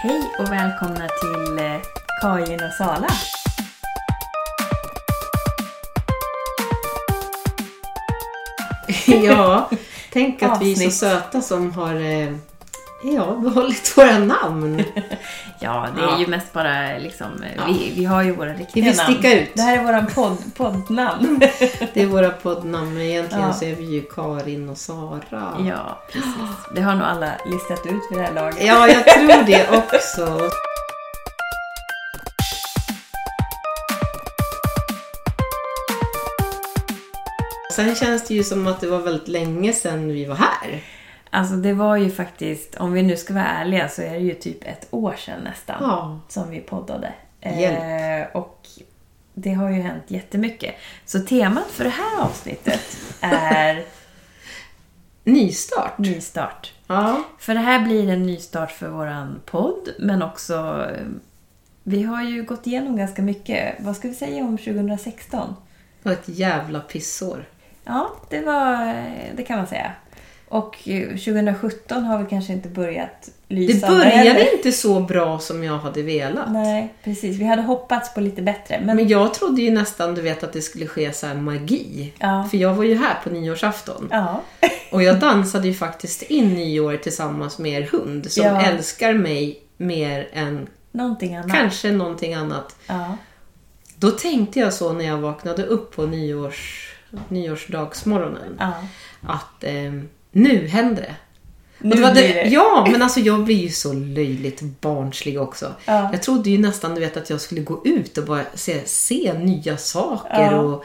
Hej och välkomna till eh, Kajen och Sala. Ja, tänk att vi är så söta som har eh, ja, behållit våra namn. Ja, det är ju mest bara liksom, Ja. vi, vi har ju våra riktiga vill namn. sticka ut. Det här är våran podd, poddnamn. Det är våra poddnamn, men egentligen Ja. så är vi ju Karin och Sara. ja, precis. Det har nog alla listat ut vid det här laget. Ja, jag tror det också. Sen känns det ju som att det var väldigt länge sedan vi var här. Alltså det var ju faktiskt, om vi nu ska vara ärliga, så är det ju typ ett år sedan nästan Ja. som vi poddade. Hjälp. Eh, och det har ju hänt jättemycket. Så temat för det här avsnittet är Nystart. nystart. Ja. För det här blir en nystart för våran podd, men också... eh, Vi har ju gått igenom ganska mycket. Vad ska vi säga om 2016? Det var ett jävla pissår. Ja, det var... Det kan man säga. Och eh, 2017 har vi kanske inte börjat Det lysa började inte så bra som jag hade velat. Nej, precis. Vi hade hoppats på lite bättre. Men, Men jag trodde ju nästan du vet att det skulle ske så magi. Ja. För jag var ju här på nyårsafton. ja. Och jag dansade ju faktiskt in nyår tillsammans med er hund som Ja. älskar mig mer än Någonting annat. kanske någonting annat. Ja. Då tänkte jag så när jag vaknade upp på nyårs, nyårsdagsmorgonen. ja. Att eh, nu händer det. Nu det det, det. Ja, men alltså jag blir ju så löjligt barnslig också. Ja. Jag trodde ju nästan du vet, att jag skulle gå ut och bara se, se nya saker Ja. och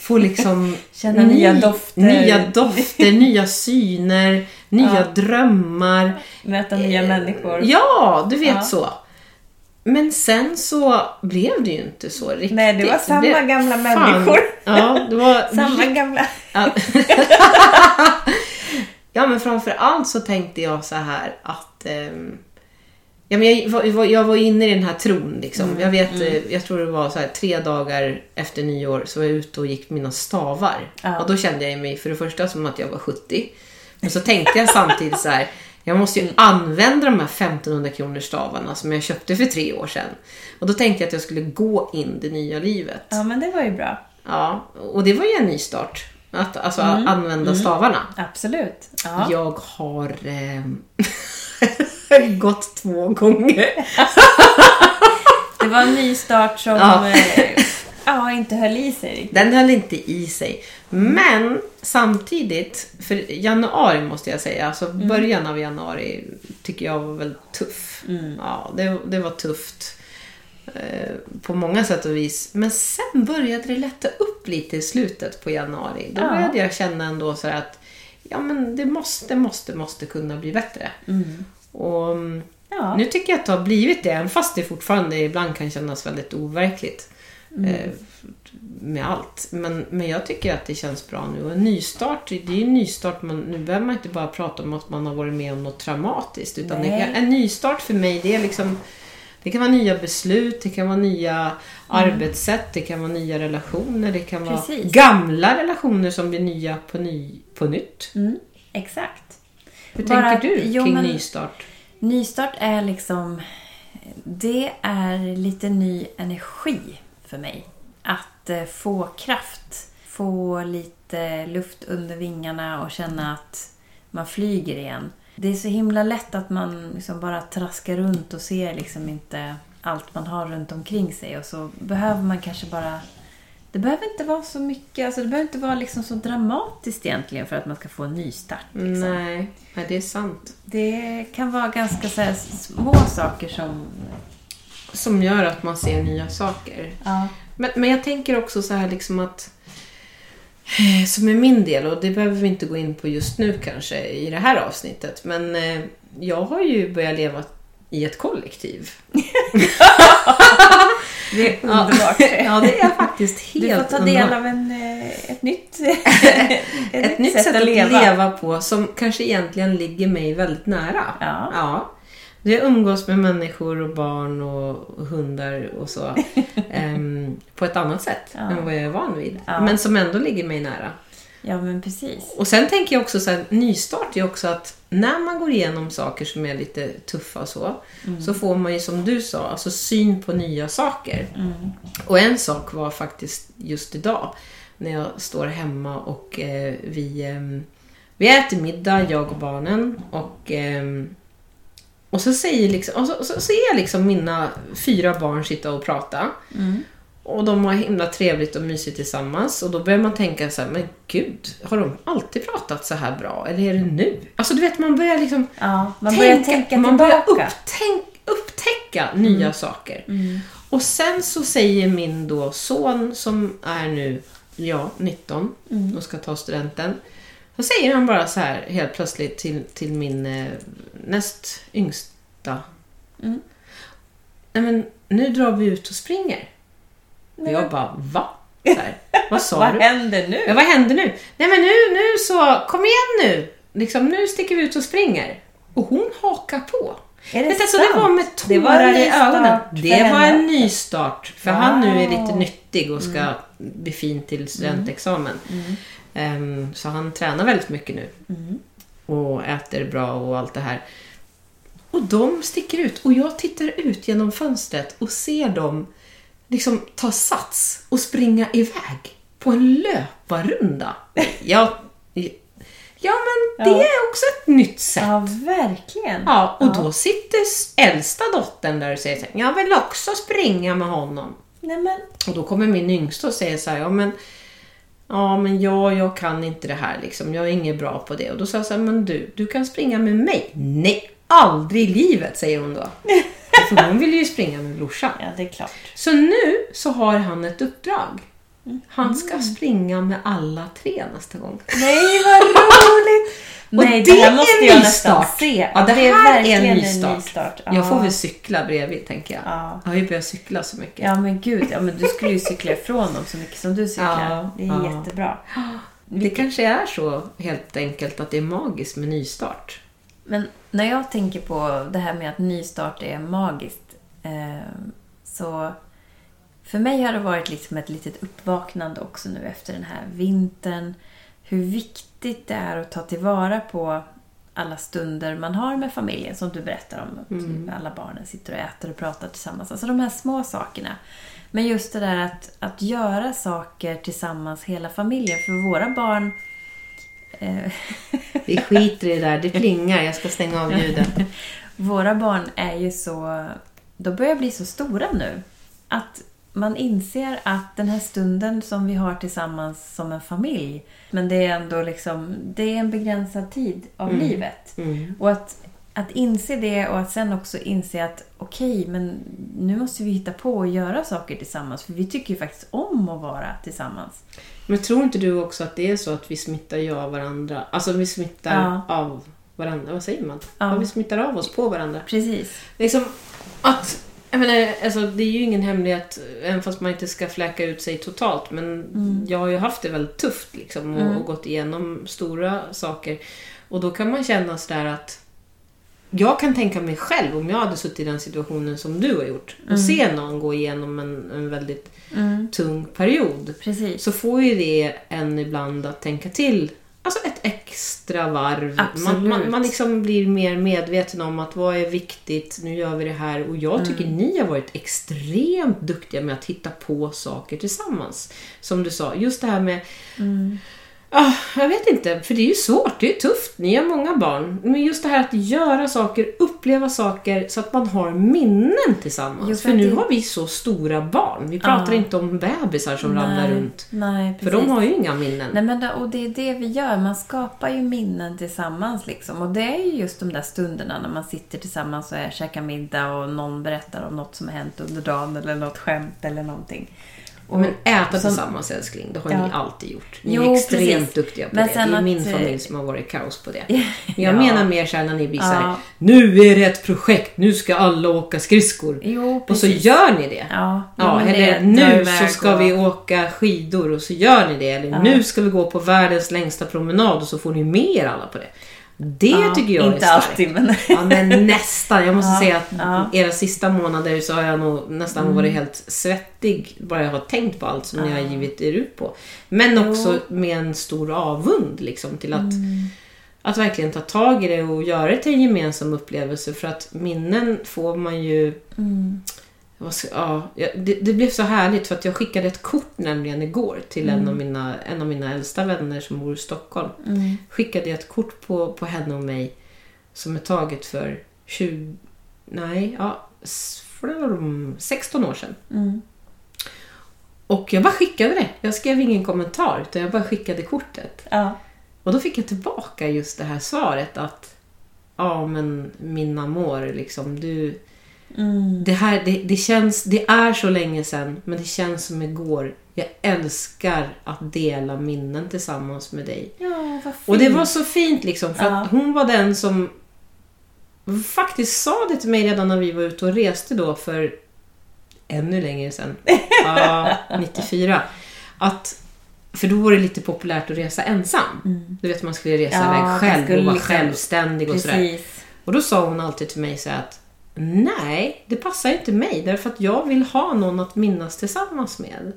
få liksom... Känna nya dofter. Nya dofter, nya syner, nya Ja. drömmar. Möta nya människor. Eh, Ja, du vet så. Men sen så blev det ju inte så riktigt. Nej, det var samma blev- gamla Fan. människor. Ja, det var Samma gamla... Ja. men framför allt så tänkte jag så här att... ehm, ja, men jag, var- jag var inne i den här tron. Liksom. Mm, Jag vet, eh, jag tror det var så här, tre dagar efter nyår så var jag ute och gick mina stavar. Ja. Och då kände jag mig för det första som att jag var 70. Men så tänkte jag samtidigt så här. Jag måste ju använda de här 1500 kronor stavarna som jag köpte för tre år sedan. Och då tänkte jag att jag skulle gå in det nya livet. Ja, men det var ju bra. Ja, och det var ju en ny start. Att alltså Mm. använda stavarna. Absolut. Ja. Jag har eh, gått två gånger. Det var en ny start som Ja. ja. ja, inte höll i sig riktigt. Den höll inte i sig. Men samtidigt, för januari måste jag säga, alltså Mm. början av januari tycker jag var väldigt tuff. Mm. Ja, det, det var tufft. Eh, På många sätt och vis. Men sen började det lätta upp lite i slutet på januari. Då Ja. började jag känna ändå så att ja, men det måste, måste, måste kunna bli bättre. Mm. Och mm, Ja. nu tycker jag att det har blivit det, även fast det fortfarande ibland kan kännas väldigt overkligt. Mm. Eh, med allt. Men, men jag tycker att det känns bra nu. Och en nystart, det är ju en nystart. Man, nu behöver man inte bara prata om att man har varit med om något traumatiskt. Utan det, en nystart för mig, det är liksom det kan vara nya beslut, det kan vara nya arbetssätt, det kan vara nya relationer, det kan vara Precis. gamla relationer som blir nya på, ny, på nytt. Mm. Exakt. Hur Bara- tänker du jo, kring men- nystart? Nystart är liksom... Det är lite ny energi för mig. Att eh, få kraft, få lite luft under vingarna och känna att man flyger igen. Det är så himla lätt att man liksom bara traskar runt och ser liksom inte allt man har runt omkring sig och så behöver man kanske bara... Det behöver inte vara så mycket, alltså det behöver inte vara liksom så dramatiskt egentligen för att man ska få en nystart. Liksom. Nej, nej, det är sant. Det kan vara ganska här små saker som... Som gör att man ser nya saker. Ja. Men, men jag tänker också så här liksom att som är min del, och det behöver vi inte gå in på just nu kanske i det här avsnittet, men eh, jag har ju börjat leva i ett kollektiv. Det är underbart. Ja, det är faktiskt helt Du får ta del underbart. av en, eh, ett nytt, Ett nytt sätt att leva. på som kanske egentligen ligger mig väldigt nära. Ja. ja. Jag umgås med människor och barn och hundar och så ehm, på ett annat sätt Ja. än vad jag är van vid. Ja. Men som ändå ligger mig nära. Ja, men precis. Och sen tänker jag också så här, nystart är också att när man går igenom saker som är lite tuffa och så, så får man ju som du sa, alltså syn på nya saker. Och en sak var faktiskt just idag, när jag står hemma och eh, vi, eh, vi äter middag, jag och barnen. Och, eh, och så säger liksom, och så, så ser jag liksom mina fyra barn sitta och prata. Och de har himla trevligt och mysigt tillsammans. Och då börjar man tänka så här, men gud, har de alltid pratat så här bra? Eller är det nu? Alltså du vet, man börjar liksom Ja, man börjar tänka man börjar upptänk, upptäcka nya saker. Och sen så säger min då son som är nu, ja, 19 och ska ta studenten. Så säger han bara så här helt plötsligt till, till min eh, näst yngsta. Mm. Nej men nu drar vi ut och springer. Och jag bara, va? Så här, vad sa Vad du? händer nu? Ja, vad händer nu? Nej men nu, nu så, kom igen nu! Liksom, nu sticker vi ut och springer. Och hon hakar på. Är det Vet du, så det var med Det var tårar i ögonen. Det var en nystart. För han nu är lite Wow. Mm. nyttig och ska bli fin till studentexamen. Ehm, så han tränar väldigt mycket nu. Mm. Och äter bra och allt det här. Och de sticker ut. Och jag tittar ut genom fönstret och ser dem liksom ta sats och springa iväg på en löparrunda. Jag, ja, men det Ja. är också ett nytt sätt. Ja, verkligen. Ja, och då sitter äldsta dottern där och säger så här, jag vill också springa med honom. Nej, men, Och då kommer min yngsta och säger så här, ja men, ja, men jag, jag kan inte det här liksom, jag är inget bra på det. Och då sa jag så här, men du, du kan springa med mig. Nej, aldrig i livet, säger hon då. För hon vill ju springa med brorsan. ja, det är klart. Så nu så har han ett uppdrag. Han ska Mm. springa med alla tre nästa gång. Nej, vad roligt! Nej, det det här är måste en jag nästan se. Ja, det är här är en verkligen ny start. start. Jag får väl cykla bredvid, tänker jag. Ja. Jag har ju börjat cykla så mycket. Ja, men gud. Ja, men du skulle ju cykla ifrån dem så mycket som du cyklar. Ja, det är ja. jättebra. Det kanske är så helt enkelt att det är magiskt med nystart. Men när jag tänker på det här med att nystart är magiskt. Eh, så för mig har det varit liksom ett litet uppvaknande också nu efter den här vintern. Hur viktigt det är att ta tillvara på alla stunder man har med familjen. Som du berättar om. Att alla barnen sitter och äter och pratar tillsammans. Alltså de här små sakerna. Men just det där att, att göra saker tillsammans hela familjen. För våra barn eh, Vi skiter i det där, det plingar, jag ska stänga av ljudet. Våra barn är ju så... De börjar bli så stora nu. Att man inser att den här stunden som vi har tillsammans som en familj, men det är ändå liksom, det är en begränsad tid av livet. Mm. Och att, att inse det och att sen också inse att okej, men nu måste vi hitta på och göra saker tillsammans. För vi tycker ju faktiskt om att vara tillsammans. Men tror inte du också att det är så att vi smittar ju av varandra? Alltså vi smittar Ja. av varandra, vad säger man? Ja. Ja. vi smittar av oss på varandra. Precis. Liksom att, jag menar, alltså det är ju ingen hemlighet, även fast man inte ska fläka ut sig totalt, men jag har ju haft det väldigt tufft liksom och, och gått igenom stora saker. Och då kan man känna sådär att jag kan tänka mig själv, om jag hade suttit i den situationen som du har gjort och se någon gå igenom en, en väldigt Mm. tung period Precis. så får ju det en ibland att tänka till extra varv. Man, man, man liksom blir mer medveten om att vad är viktigt, nu gör vi det här. Och jag tycker Mm. ni har varit extremt duktiga med att hitta på saker tillsammans. Som du sa, just det här med Mm. Ah, jag vet inte, för det är ju svårt, det är tufft, ni har många barn. Men just det här att göra saker, uppleva saker så att man har minnen tillsammans. Jo, för nu det- har vi så stora barn. Vi pratar Ja. inte om bebisar som ramlar runt. Nej, För de har ju inga minnen. Nej, men det, och det är det vi gör. Man skapar ju minnen tillsammans. Liksom. Och det är ju just de där stunderna när man sitter tillsammans och käkar middag och någon berättar om något som har hänt under dagen eller något skämt eller någonting. Och, Men äta som- tillsammans älskling, det har Ja. ni alltid gjort. Ni Jo, är extremt precis. duktiga på Men det. Det är att, min eh, familj som har varit kaos på det. Men jag Ja. menar mer såhär när ni blir såhär, Ja. nu är det ett projekt, nu ska alla åka skridskor. Jo, Och så gör ni det. Ja, Ja, det eller drar nu så ska och- vi åka skidor och så gör ni det. Eller nu ska vi gå på världens längsta promenad och så får ni med er alla på det. Det Ja, tycker jag är Inte starkt. alltid, men... Ja, men nästan. Jag måste Ja, säga att ja. Mm. era sista månader så har jag nog nästan varit helt svettig bara jag har tänkt på allt som ni har givit er ut på. Men också med en stor avund liksom till att, Mm. att verkligen ta tag i det och göra det till en gemensam upplevelse. För att minnen får man ju... Mm. Ja, det, det blev så härligt för att jag skickade ett kort nämligen igår till en, Mm. av mina, en av mina äldsta vänner som bor i Stockholm Mm. skickade jag ett kort på, på henne och mig som är taget för 20... Nej, ja... s- flum, 16 år sedan. Mm. Och jag bara skickade det. Jag skrev ingen kommentar utan jag bara skickade kortet. Ja. Och då fick jag tillbaka just det här svaret att Ja men min amor liksom du Mm. det här det, det känns, det är så länge sedan men det känns som igår. Jag älskar att dela minnen tillsammans med dig. Ja, vad fint. Och det var så fint liksom för Ja. hon var den som faktiskt sa det till mig redan när vi var ute och reste då för ännu längre sedan. Ja, 94. Att, för då var det lite populärt att resa ensam. Mm. Du vet man skulle resa Ja, iväg själv och vara liksom- självständig och sådär. Precis. Och då sa hon alltid till mig så att nej, det passar inte mig därför att jag vill ha någon att minnas tillsammans med.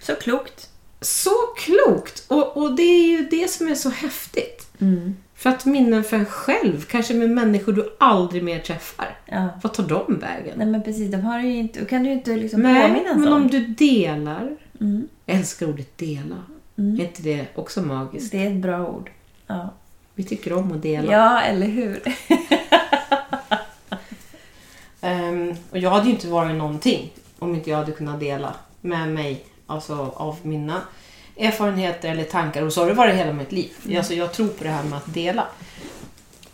Så klokt. Så klokt! Och, och det är ju det som är så häftigt. Mm. För att minnen för en själv, kanske med människor du aldrig mer träffar. Ja. Vad tar de vägen? Nej men precis, de har ju inte, då kan du inte liksom Nej, påminnas men om. om du delar. Mm. Jag älskar ordet dela. Mm. Är inte det också magiskt? Det är ett bra ord. Ja, Vi tycker om att dela. ja eller hur? Ehm, och jag hade ju inte varit någonting om inte jag hade kunnat dela med mig alltså av mina erfarenheter eller tankar. Och så har det varit hela mitt liv. Alltså, jag tror på det här med att dela.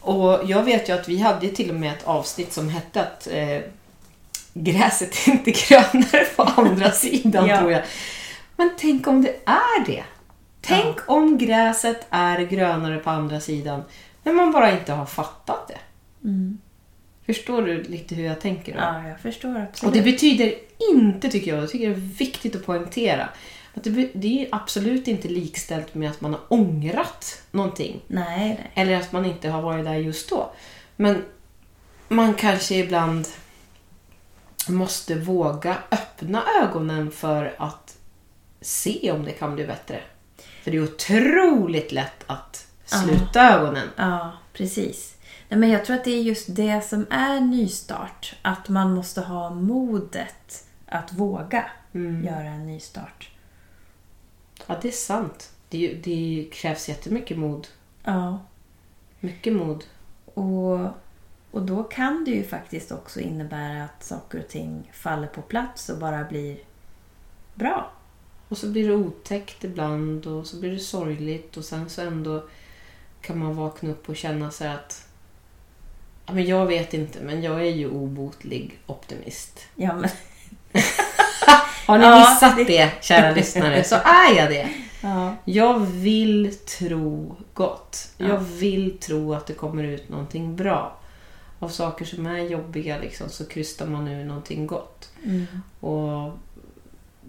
Och jag vet ju att vi hade till och med ett avsnitt som hette att eh, gräset är inte grönare på andra sidan Ja. tror jag. Men tänk om det är det. Tänk om gräset är grönare på andra sidan men man bara inte har fattat det. Mm. Förstår du lite hur jag tänker då? Ja, jag förstår absolut. Och det betyder inte, tycker jag, jag tycker det är viktigt att poängtera, att det, det är absolut inte likställt med att man har ångrat någonting. Nej, nej. Eller att man inte har varit där just då. Men man kanske ibland måste våga öppna ögonen för att se om det kan bli bättre. För det är otroligt lätt att sluta ögonen. Ja, precis. Nej, men jag tror att det är just det som är nystart. Att man måste ha modet att våga Mm. göra en nystart. Ja, det är sant. Det, det krävs jättemycket mod. Ja, Mycket mod. och, och då kan det ju faktiskt också innebära att saker och ting faller på plats och bara blir bra. Och så blir det otäckt ibland och så blir det sorgligt och sen så ändå kan man vakna upp och känna sig att men jag vet inte, men jag är ju obotlig optimist. Ja, men, Har ni Ja, missat det- det, kära lyssnare, så är jag det. ja. Jag vill tro gott. Ja. Jag vill tro att det kommer ut någonting bra. Av saker som är jobbiga liksom, så krystar man ur någonting gott. Mm. Och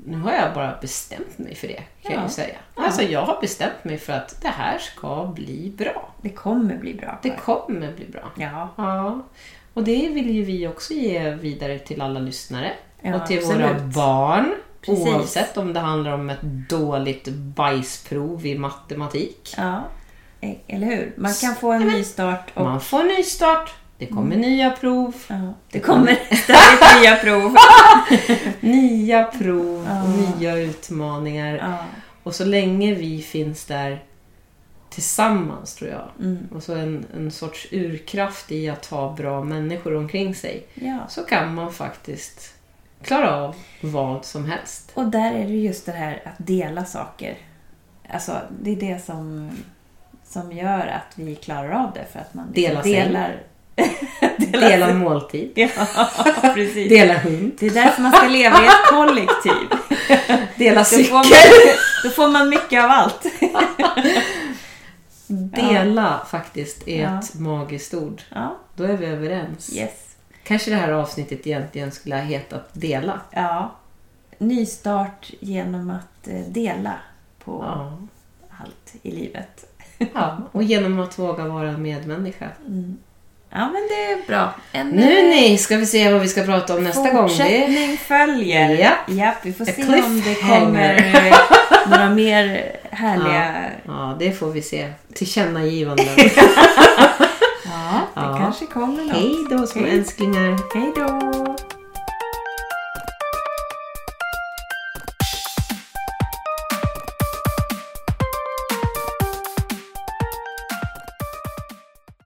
nu har jag bara bestämt mig för det, kan jag Ja. ju säga. Ja. Alltså jag har bestämt mig för att det här ska bli bra. Det kommer bli bra. Det kommer bli bra. Ja, Ja. Och det vill ju vi också ge vidare till alla lyssnare. Ja, och till absolut. våra barn. Precis. Oavsett om det handlar om ett dåligt bajsprov i matematik. ja. E- eller hur? Man kan få en ny start och Man får nystart. Det kommer Mm. nya prov. ja, det kommer ständigt nya prov. Nya prov Ja. och nya utmaningar. Ja. Och så länge vi finns där tillsammans tror jag. Mm. Och så en, en sorts urkraft i att ha bra människor omkring sig. Så kan man faktiskt klara av vad som helst. Och där är det just det här att dela saker. Alltså, det är det som, som gör att vi klarar av det. För att man Dela sig. delar... Dela måltid. Ja, precis. Dela hund. Det är därför man ska leva i ett kollektiv. Dela Då får, man, cykel. då får man mycket av allt. Dela faktiskt är Ja. ett magiskt ord. Ja, Då är vi överens. yes. Kanske det här avsnittet egentligen skulle ha hetat Dela. Ja. Nystart genom att eh, dela på Ja. allt i livet. Ja, och genom att våga vara medmänniska. Ja, men det är bra. En, Nu ni, ska vi se vad vi ska prata om nästa gång. Fortsättning följer. Ja. Japp, vi får A se om det kommer eh, några mer härliga... Ja, det får vi se. Tillkännagivanden. Ja, det Ja. kanske kommer något. Hej då små älsklingar. Hej då!